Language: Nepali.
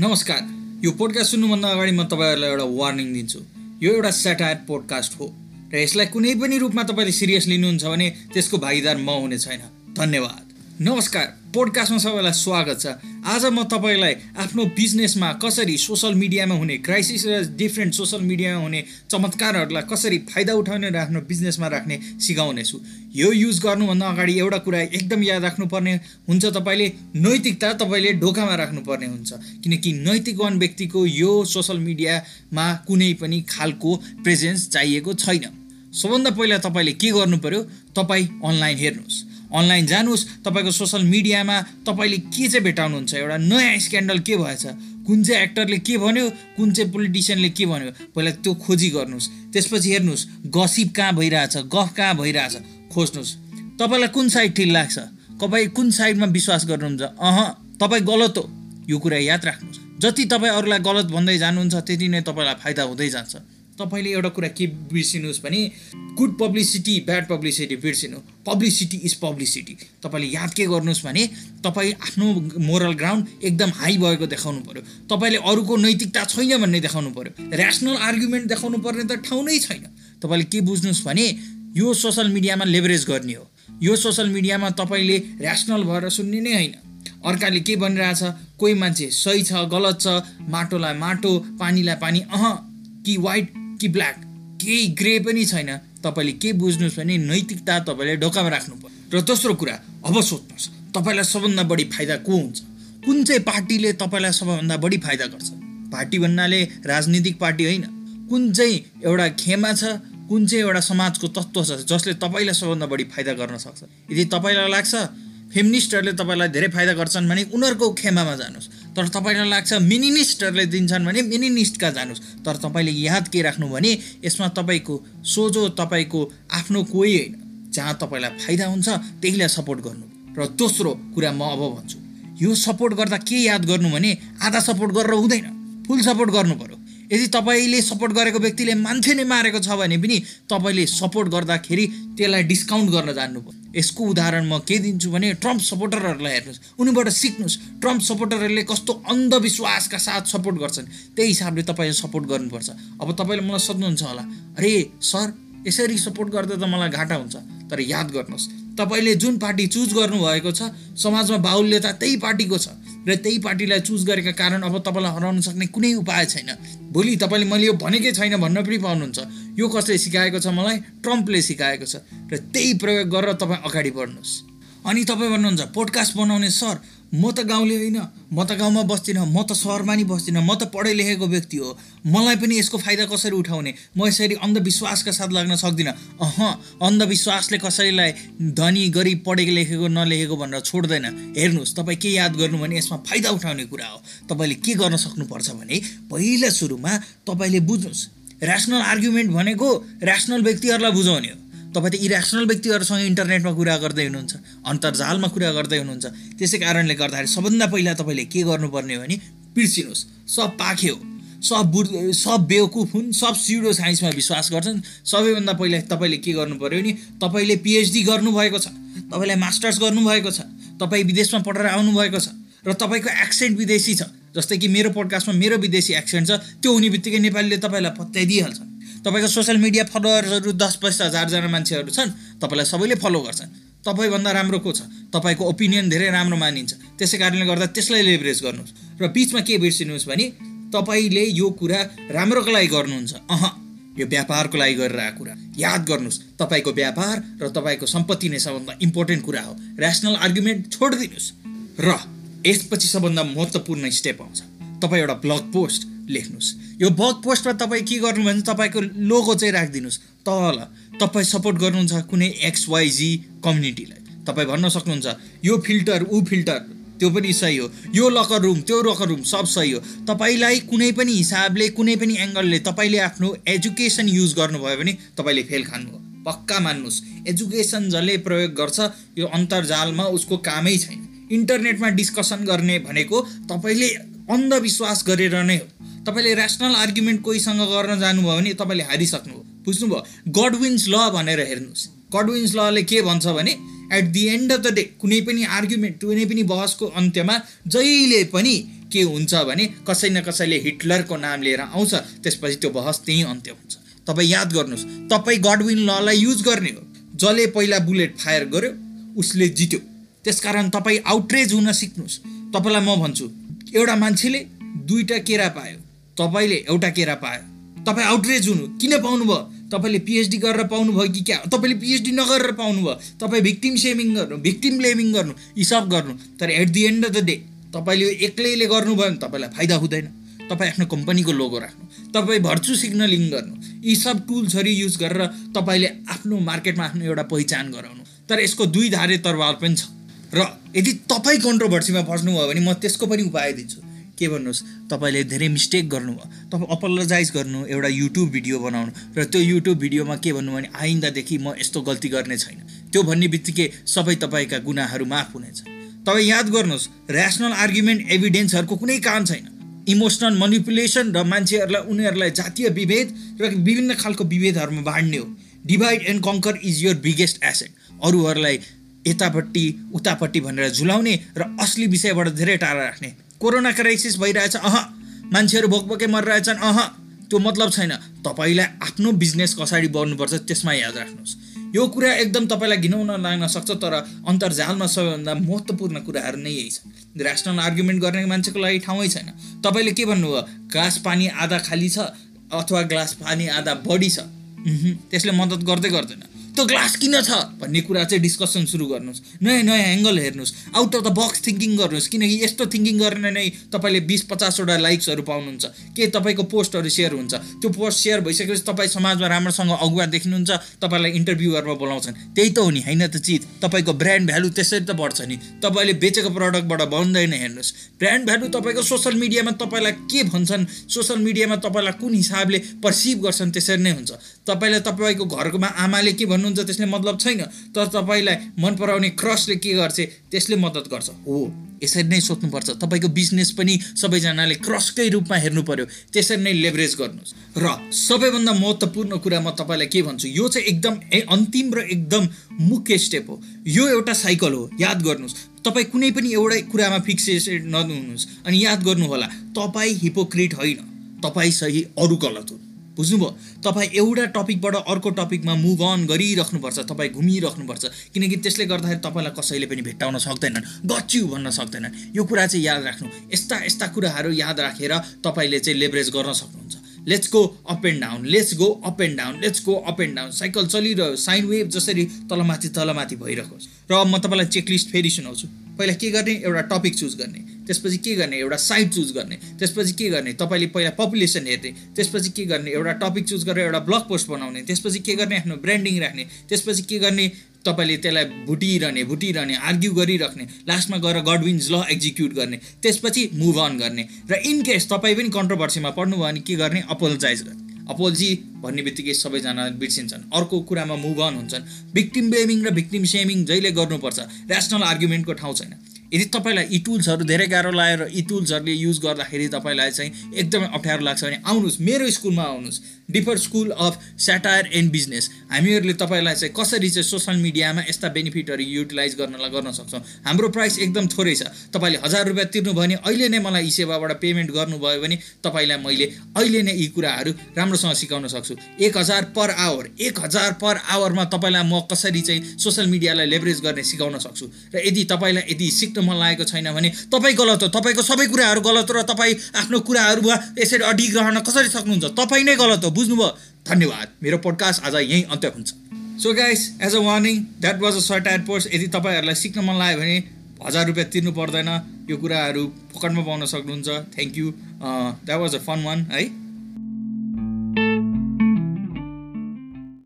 नमस्कार। यो पोडकास्ट सुन्नुभन्दा अगाडि म तपाईँहरूलाई एउटा वार्निङ दिन्छु। यो एउटा सेटायर पोडकास्ट हो र यसलाई कुनै पनि रूपमा तपाईँले सिरियस लिनुहुन्छ भने त्यसको भागीदार म हुने छैन। धन्यवाद। नमस्कार। पोडकास्टमा सबैलाई स्वागत छ। आज म तपाईँलाई आफ्नो बिजनेसमा कसरी सोसल मिडियामा हुने क्राइसिस र डिफ्रेन्ट सोसल मिडियामा हुने चमत्कारहरूलाई कसरी फाइदा उठाउने र आफ्नो बिजनेसमा राख्ने सिकाउनेछु। यो युज गर्नुभन्दा अगाडि एउटा कुरा एकदम याद राख्नुपर्ने हुन्छ तपाईँले नैतिकता तपाईँले ढोकामा राख्नुपर्ने हुन्छ। किनकि नैतिकवान व्यक्तिको यो सोसल मिडियामा कुनै पनि खालको प्रेजेन्स चाहिएको छैन। सबभन्दा पहिला तपाईँले के गर्नु पऱ्यो तपाईँ अनलाइन हेर्नुहोस्। अनलाइन जानुहोस् तपाईँको सोसल मिडियामा तपाईँले के चाहिँ भेटाउनुहुन्छ एउटा नयाँ स्क्यान्डल के भएछ कुन चाहिँ एक्टरले के भन्यो कुन चाहिँ पोलिटिसियनले के भन्यो पहिला त्यो खोजी गर्नुहोस्। त्यसपछि हेर्नुहोस् गसिप कहाँ भइरहेछ गफ कहाँ भइरहेछ खोज्नुहोस्। तपाईँलाई कुन साइड ठिक लाग्छ? तपाईँ कुन साइडमा विश्वास गर्नुहुन्छ? अह तपाईँ गलत हो। यो कुरा याद राख्नुहोस्। जति तपाईँ अरूलाई गलत भन्दै जानुहुन्छ त्यति नै तपाईँलाई फाइदा हुँदै जान्छ। तपाईँले एउटा कुरा के बिर्सिनुहोस् भने गुड पब्लिसिटी ब्याड पब्लिसिटी बिर्सिनु पब्लिसिटी इज पब्लिसिटी तपाईँले याद के गर्नुहोस् भने तपाईँ आफ्नो मोरल ग्राउन्ड एकदम हाई भएको देखाउनु पऱ्यो तपाईँले अरूको नैतिकता छैन भन्ने देखाउनु पऱ्यो ऱ्यासनल आर्गुमेन्ट देखाउनु पर्ने त ठाउँ नै छैन। तपाईँले के बुझ्नुहोस् भने यो सोसल मिडियामा लेभरेज गर्ने हो। यो सोसल मिडियामा तपाईँले ऱ्यासनल भएर सुन्ने नै होइन। अर्काले के भनिरहेछ कोही मान्छे सही छ गलत छ माटोलाई माटो पानीलाई पानी अह कि वाइट कि ब्ल्याक केही ग्रे पनि छैन। तपाईँले के बुझ्नुहोस् भने नैतिकता तपाईँले ढोकामा राख्नु पर्यो र दोस्रो कुरा अब सोध्नुहोस् तपाईँलाई सबभन्दा बढी फाइदा को हुन्छ? कुन चाहिँ पार्टीले तपाईँलाई सबैभन्दा बढी फाइदा गर्छ? पार्टी भन्नाले राजनीतिक पार्टी होइन। कुन चाहिँ एउटा खेमा छ कुन चाहिँ एउटा समाजको तत्त्व छ जसले तपाईँलाई सबभन्दा बढी फाइदा गर्न सक्छ? यदि तपाईँलाई लाग्छ फेमिनिस्टहरूले तपाईँलाई धेरै फाइदा गर्छन् भने उनीहरूको खेमामा जानुहोस्। तर तपाईँलाई लाग्छ मिनिनिस्टहरूले दिन्छन् भने मिनिनिस्टका जानुहोस्। तर तपाईँले याद के राख्नु भने यसमा तपाईँको सोझो तपाईँको आफ्नो कोही होइन जहाँ तपाईँलाई फाइदा हुन्छ त्यहीलाई सपोर्ट गर्नु। र दोस्रो कुरा म अब भन्छु यो सपोर्ट गर्दा के याद गर्नु भने आधा सपोर्ट गरेर हुँदैन फुल सपोर्ट गर्नु पऱ्यो यदि तपाईँले सपोर्ट गरेको व्यक्तिले मान्छे नै मारेको छ भने पनि तपाईँले सपोर्ट गर्दाखेरि त्यसलाई डिस्काउन्ट गर्न जान्नु पर्यो। यसको उदाहरण म के दिन्छु भने ट्रम्प सपोर्टरहरूलाई हेर्नुहोस्। उनीबाट सिक्नुहोस्। ट्रम्प सपोर्टरहरूले कस्तो अन्धविश्वासका साथ सपोर्ट गर्छन्। त्यही हिसाबले तपाईँले सपोर्ट गर्नुपर्छ। अब तपाईँले मलाई सोध्नुहुन्छ होला अरे सर यसरी सपोर्ट गर्दा त मलाई घाटा हुन्छ तर याद गर्नुहोस् तपाईँले जुन पार्टी चुज गर्नुभएको छ समाजमा बाहुल्यता त्यही पार्टीको छ। र त्यही पार्टीलाई चुज गरेका कारण अब तपाईँलाई हराउन सक्ने कुनै उपाय छैन। भोलि तपाईँले मैले यो भनेकै छैन भन्न पनि पाउनुहुन्छ। यो कसले सिकाएको छ मलाई? ट्रम्पले सिकाएको छ। र त्यही प्रयोग गरेर तपाईँ अगाडि बढ्नुहोस्। अनि तपाईँ भन्नुहुन्छ पोडकास्ट बनाउने सर म त गाउँले होइन म त गाउँमा बस्दिनँ म त सहरमा नि बस्दिनँ म त पढे लेखेको व्यक्ति हो। मलाई पनि यसको फाइदा कसरी उठाउने? म यसरी अन्धविश्वासका साथ लाग्न सक्दिनँ। अह अन्धविश्वासले कसैलाई धनी गरिब पढेको लेखेको नलेखेको भनेर छोड्दैन। हेर्नुहोस् तपाईँ के याद गर्नु भने यसमा फाइदा उठाउने कुरा हो। तपाईँले के गर्न सक्नुपर्छ भने पहिला सुरुमा तपाईँले बुझ्नुहोस्। ऱ्यासनल आर्ग्युमेन्ट भनेको ऱ्यासनल व्यक्तिहरूलाई बुझाउने हो। तपाईँ त इरेसनल व्यक्तिहरूसँग इन्टरनेटमा कुरा गर्दै हुनुहुन्छ अन्तर्जालमा कुरा गर्दै हुनुहुन्छ। त्यसै कारणले गर्दाखेरि सबभन्दा पहिला तपाईँले के गर्नुपर्ने हो भने बिर्सिनुहोस्। सब पाख्यो सब बुढ सब बेवकुफ हुन् सब सिडो साइन्समा विश्वास गर्छन्। सबैभन्दा पहिला तपाईँले के गर्नु पऱ्यो भने तपाईँले पिएचडी गर्नुभएको छ तपाईँलाई मास्टर्स गर्नुभएको छ तपाईँ विदेशमा पढेर आउनुभएको छ र तपाईँको एक्सेन्ट विदेशी छ जस्तै कि मेरो पोडकास्टमा मेरो विदेशी एक्सेन्ट छ त्यो हुने बित्तिकै नेपालीले तपाईँलाई पत्याइदिइहाल्छ। तपाईँको सोसियल मिडिया फलोवर्सहरू दस पचास हजारजना मान्छेहरू छन् तपाईँलाई सबैले फलो गर्छन्। तपाईँभन्दा राम्रो को छ? तपाईँको ओपिनियन धेरै राम्रो मानिन्छ। त्यसै कारणले गर्दा त्यसलाई लेभरेज गर्नुहोस्। र बिचमा के बिर्सिनुहोस् भने तपाईँले यो कुरा राम्रोको लागि गर्नुहुन्छ। अह यो व्यापारको लागि गरेर आएको कुरा। याद गर्नुहोस् तपाईँको व्यापार र तपाईँको सम्पत्ति नै सबभन्दा इम्पोर्टेन्ट कुरा हो। ऱ्यासनल आर्ग्युमेन्ट छोडिदिनुहोस्। र यसपछि सबभन्दा महत्त्वपूर्ण स्टेप आउँछ। तपाईँ एउटा ब्लग पोस्ट लेख्नुहोस्। यो ब्लग पोस्टमा तपाईँ के गर्नु भने तपाईँको लोगो चाहिँ राखिदिनुहोस्। तल तपाईँ सपोर्ट गर्नुहुन्छ कुनै एक्सवाइजी कम्युनिटीलाई। तपाईँ भन्न सक्नुहुन्छ यो फिल्टर ऊ फिल्टर त्यो पनि सही हो। यो लकर रुम त्यो लकर रुम सब सही हो। तपाईँलाई कुनै पनि हिसाबले कुनै पनि एङ्गलले तपाईँले आफ्नो एजुकेसन युज गर्नुभयो भने तपाईँले फेल खानु पक्का मान्नुहोस् एजुकेसन जसले प्रयोग गर्छ यो अन्तर्जालमा उसको कामै छैन। इन्टरनेटमा डिस्कसन गर्ने भनेको तपाईँले अन्धविश्वास गरेर नै हो। तपाईँले ऱ्यासनल आर्ग्युमेन्ट कोहीसँग गर्न जानुभयो भने तपाईँले हारिसक्नु हो बुझ्नुभयो गडविन्स ल भनेर हेर्नुहोस्। गडविन्स लले के भन्छ भने at the end of the day कुनै पनि आर्ग्युमेन्ट कुनै पनि बहसको अन्त्यमा जहिले पनि के हुन्छ भने कसै न कसैले हिटलरको नाम लिएर आउँछ त्यसपछि त्यो बहस त्यहीँ अन्त्य हुन्छ। तपाईँ याद गर्नुहोस् तपाईँ गडविन ललाई युज गर्ने हो। जसले पहिला बुलेट फायर गर्यो उसले जित्यो। त्यसकारण तपाईँ आउटरेज हुन सिक्नुहोस्। तपाईँलाई म भन्छु एउटा मान्छेले दुईवटा केरा पायो। तपाईँले एउटा केरा पायो। तपाईँ आउटरेज हुनु। किन पाउनुभयो? तपाईँले पिएचडी गरेर पाउनुभयो कि क्या? तपाईँले पिएचडी नगरेर पाउनुभयो। तपाईँ भिक्टिम सेभिङ गर्नु भिक्टिम ब्लेमिङ गर्नु यी सब गर्नु। तर at the end of the day तपाईँले एक्लैले गर्नुभयो भने तपाईँलाई फाइदा हुँदैन। तपाईँ आफ्नो कम्पनीको लोगो राख्नु। तपाईँ भर्चु सिग्नलिङ गर्नु। यी सब टुल्सहरू युज गरेर तपाईँले आफ्नो मार्केटमा आफ्नो एउटा पहिचान गराउनु। तर यसको दुई धारे तरवार पनि छ। र यदि तपाईँ कन्ट्रोभर्सीमा फस्नुभयो भने म त्यसको पनि उपाय दिन्छु। के भन्नुहोस् तपाईँले धेरै मिस्टेक गर्नुभयो तपाईँ अपोलोजाइज गर्नु एउटा युट्युब भिडियो बनाउनु। र त्यो युट्युब भिडियोमा के भन्नु भने आइन्दादेखि म यस्तो गल्ती गर्ने छैन। त्यो भन्ने बित्तिकै सबै तपाईँका गुनाहरू माफ हुनेछ। तपाईँ याद गर्नुहोस् ऱ्यासनल आर्ग्युमेन्ट एभिडेन्सहरूको कुनै काम छैन। इमोसनल मनिपुलेसन र मान्छेहरूलाई उनीहरूलाई जातीय विभेद र विभिन्न खालको विभेदहरूमा बाँड्ने हो। Divide and conquer is your biggest asset अरूहरूलाई यतापट्टि उतापट्टि भनेर झुलाउने र असली विषयबाट धेरै टाढा राख्ने। कोरोना क्राइसिस भइरहेछ अह मान्छेहरू भोकभोकै मरिरहेछन् अह त्यो मतलब छैन। तपाईँलाई आफ्नो बिजनेस कसरी बढ्नुपर्छ त्यसमा याद राख्नुहोस्। यो कुरा एकदम तपाईँलाई घिनाउन लाग्न सक्छ तर अन्तर्जालमा सबैभन्दा महत्त्वपूर्ण कुराहरू नै यही छ ऱ्यासनल आर्ग्युमेन्ट गर्ने मान्छेको लागि ठाउँै छैन। तपाईँले के भन्नुभयो? ग्लास पानी आधा खाली छ अथवा ग्लास पानी आधा बढी छ। त्यसले मद्दत गर्दै गर्दैन। त्यो ग्लास किन छ? भन्ने कुरा चाहिँ डिस्कसन सुरु गर्नुहोस्। नयाँ नयाँ एङ्गल हेर्नुहोस्। Out of the box thinking गर्नुहोस्। किनकि यस्तो थिङ्किङ गरेर नै तपाईँले बिस पचासवटा लाइक्सहरू पाउनुहुन्छ। के तपाईँको पोस्टहरू सेयर हुन्छ? त्यो पोस्ट सेयर भइसकेपछि तपाईँ समाजमा राम्रोसँग अगुवा देख्नुहुन्छ तपाईँलाई इन्टरभ्युहरूमा बोलाउँछन्। त्यही त हो नि होइन त चिज? तपाईँको ब्रान्ड भ्यालु त्यसरी त बढ्छ नि। तपाईँले बेचेको प्रडक्टबाट बन्दैन हेर्नुहोस्। ब्रान्ड भ्यालु तपाईँको सोसियल मिडियामा तपाईँलाई के भन्छन्? सोसियल मिडियामा तपाईँलाई कुन हिसाबले पर्सिभ गर्छन् त्यसरी नै हुन्छ। तपाईँलाई तपाईँको घरकोमा आमाले के भन्नु हुनुहुन्छ त्यसले मतलब छैन। तर तपाईँलाई मन पराउने क्रसले के गर्छ त्यसले मद्दत गर्छ। हो यसरी नै सोध्नुपर्छ। तपाईँको बिजनेस पनि सबैजनाले क्रसकै रूपमा हेर्नु पऱ्यो त्यसरी नै लेभरेज गर्नुहोस्। र सबैभन्दा महत्त्वपूर्ण कुरा म तपाईँलाई के भन्छु यो चाहिँ एकदम अन्तिम र एकदम मुख्य स्टेप हो। यो एउटा साइकल हो याद गर्नुहोस्। तपाईँ कुनै पनि एउटै कुरामा फिक्सेड नहुनुहोस्। अनि याद गर्नु होला तपाईँ हिपोक्रिट होइन। तपाईँ सही अरू गलत हो बुझ्नुभयो? तपाईँ एउटा टपिकबाट अर्को टपिकमा मुभ अन गरिराख्नुपर्छ तपाईँ घुमिराख्नुपर्छ। किनकि त्यसले गर्दाखेरि तपाईँलाई कसैले पनि भेट्टाउन सक्दैनन् गच्यु भन्न सक्दैनन्। यो कुरा चाहिँ याद राख्नु। यस्ता यस्ता कुराहरू याद राखेर तपाईँले चाहिँ लेभरेज गर्न सक्नुहुन्छ। Let's go up and down let's go up and down let's go up and down cycle चलिरह्यो साइन वेभ जसरी तलमाथि तलमाथि भइरहेको र म तपाईँलाई चेकलिस्ट फेरि सुनाउँछु। पहिला के गर्ने? एउटा टपिक चुज गर्ने। त्यसपछि के गर्ने? एउटा साइट चुज गर्ने। त्यसपछि के गर्ने? तपाईँले पहिला पपुलेसन हेर्ने। त्यसपछि के गर्ने? एउटा टपिक चुज गरेर एउटा ब्लग पोस्ट बनाउने। त्यसपछि के गर्ने? आफ्नो ब्रान्डिङ राख्ने। त्यसपछि के गर्ने? तपाईँले त्यसलाई भुटिरहने भुटिरहने आर्ग्यु गरिराख्ने। लास्टमा गएर गडविन्स ल एक्जिक्युट गर्ने। त्यसपछि मुभ अन गर्ने। र इन केस तपाईँ पनि कन्ट्रोभर्सीमा पढ्नुभयो भने के गर्ने? अपोलोजाइज गर्ने। अपोलोजी भन्ने बित्तिकै सबैजना बिर्सिन्छन्। अर्को कुरामा मुभ अन हुन्छन्। भिक्टिम ब्लेमिङ र भिक्टिम सेमिङ जहिले गर्नुपर्छ। ऱ्यासनल आर्ग्युमेन्टको ठाउँ छैन। यदि तपाईँलाई यी टुल्सहरू धेरै गाह्रो लाग्यो र यी टुल्सहरूले युज गर्दाखेरि तपाईँलाई चाहिँ एकदमै अप्ठ्यारो लाग्छ भने आउनुहोस् मेरो स्कुलमा आउनुहोस् differ school of satire and business हामीहरूले तपाईँलाई चाहिँ कसरी चाहिँ सोसियल मिडियामा यस्ता बेनिफिटहरू युटिलाइज गर्नलाई गर्न सक्छौँ? हाम्रो प्राइस एकदम थोरै छ। तपाईँले हजार रुपियाँ तिर्नु भयो भने अहिले नै मलाई यी सेवाबाट पेमेन्ट गर्नुभयो भने तपाईँलाई मैले अहिले नै यी कुराहरू राम्रोसँग सिकाउन सक्छु। एक हजार पर आवर एक हजार पर आवरमा तपाईँलाई म कसरी चाहिँ सोसियल मिडियालाई लेभरेज गर्ने सिकाउन सक्छु? र यदि तपाईँलाई यदि सिक्न मन लागेको छैन भने तपाईँ गलत हो। तपाईँको सबै कुराहरू गलत हो र तपाईँ आफ्नो कुराहरू यसरी अडिग्रहण कसरी सक्नुहुन्छ? तपाईँ नै गलत हो। बुझ्नुभयो? धन्यवाद। मेरो पोडकास्ट आज यहीँ अन्त्य हुन्छ। So guys as a warning that was a short ad pause यदि तपाईँहरूलाई सिक्न मन लाग्यो भने हजार रुपियाँ तिर्नु पर्दैन। यो कुराहरू पकडमा पाउन सक्नुहुन्छ। Thank you that was a fun one है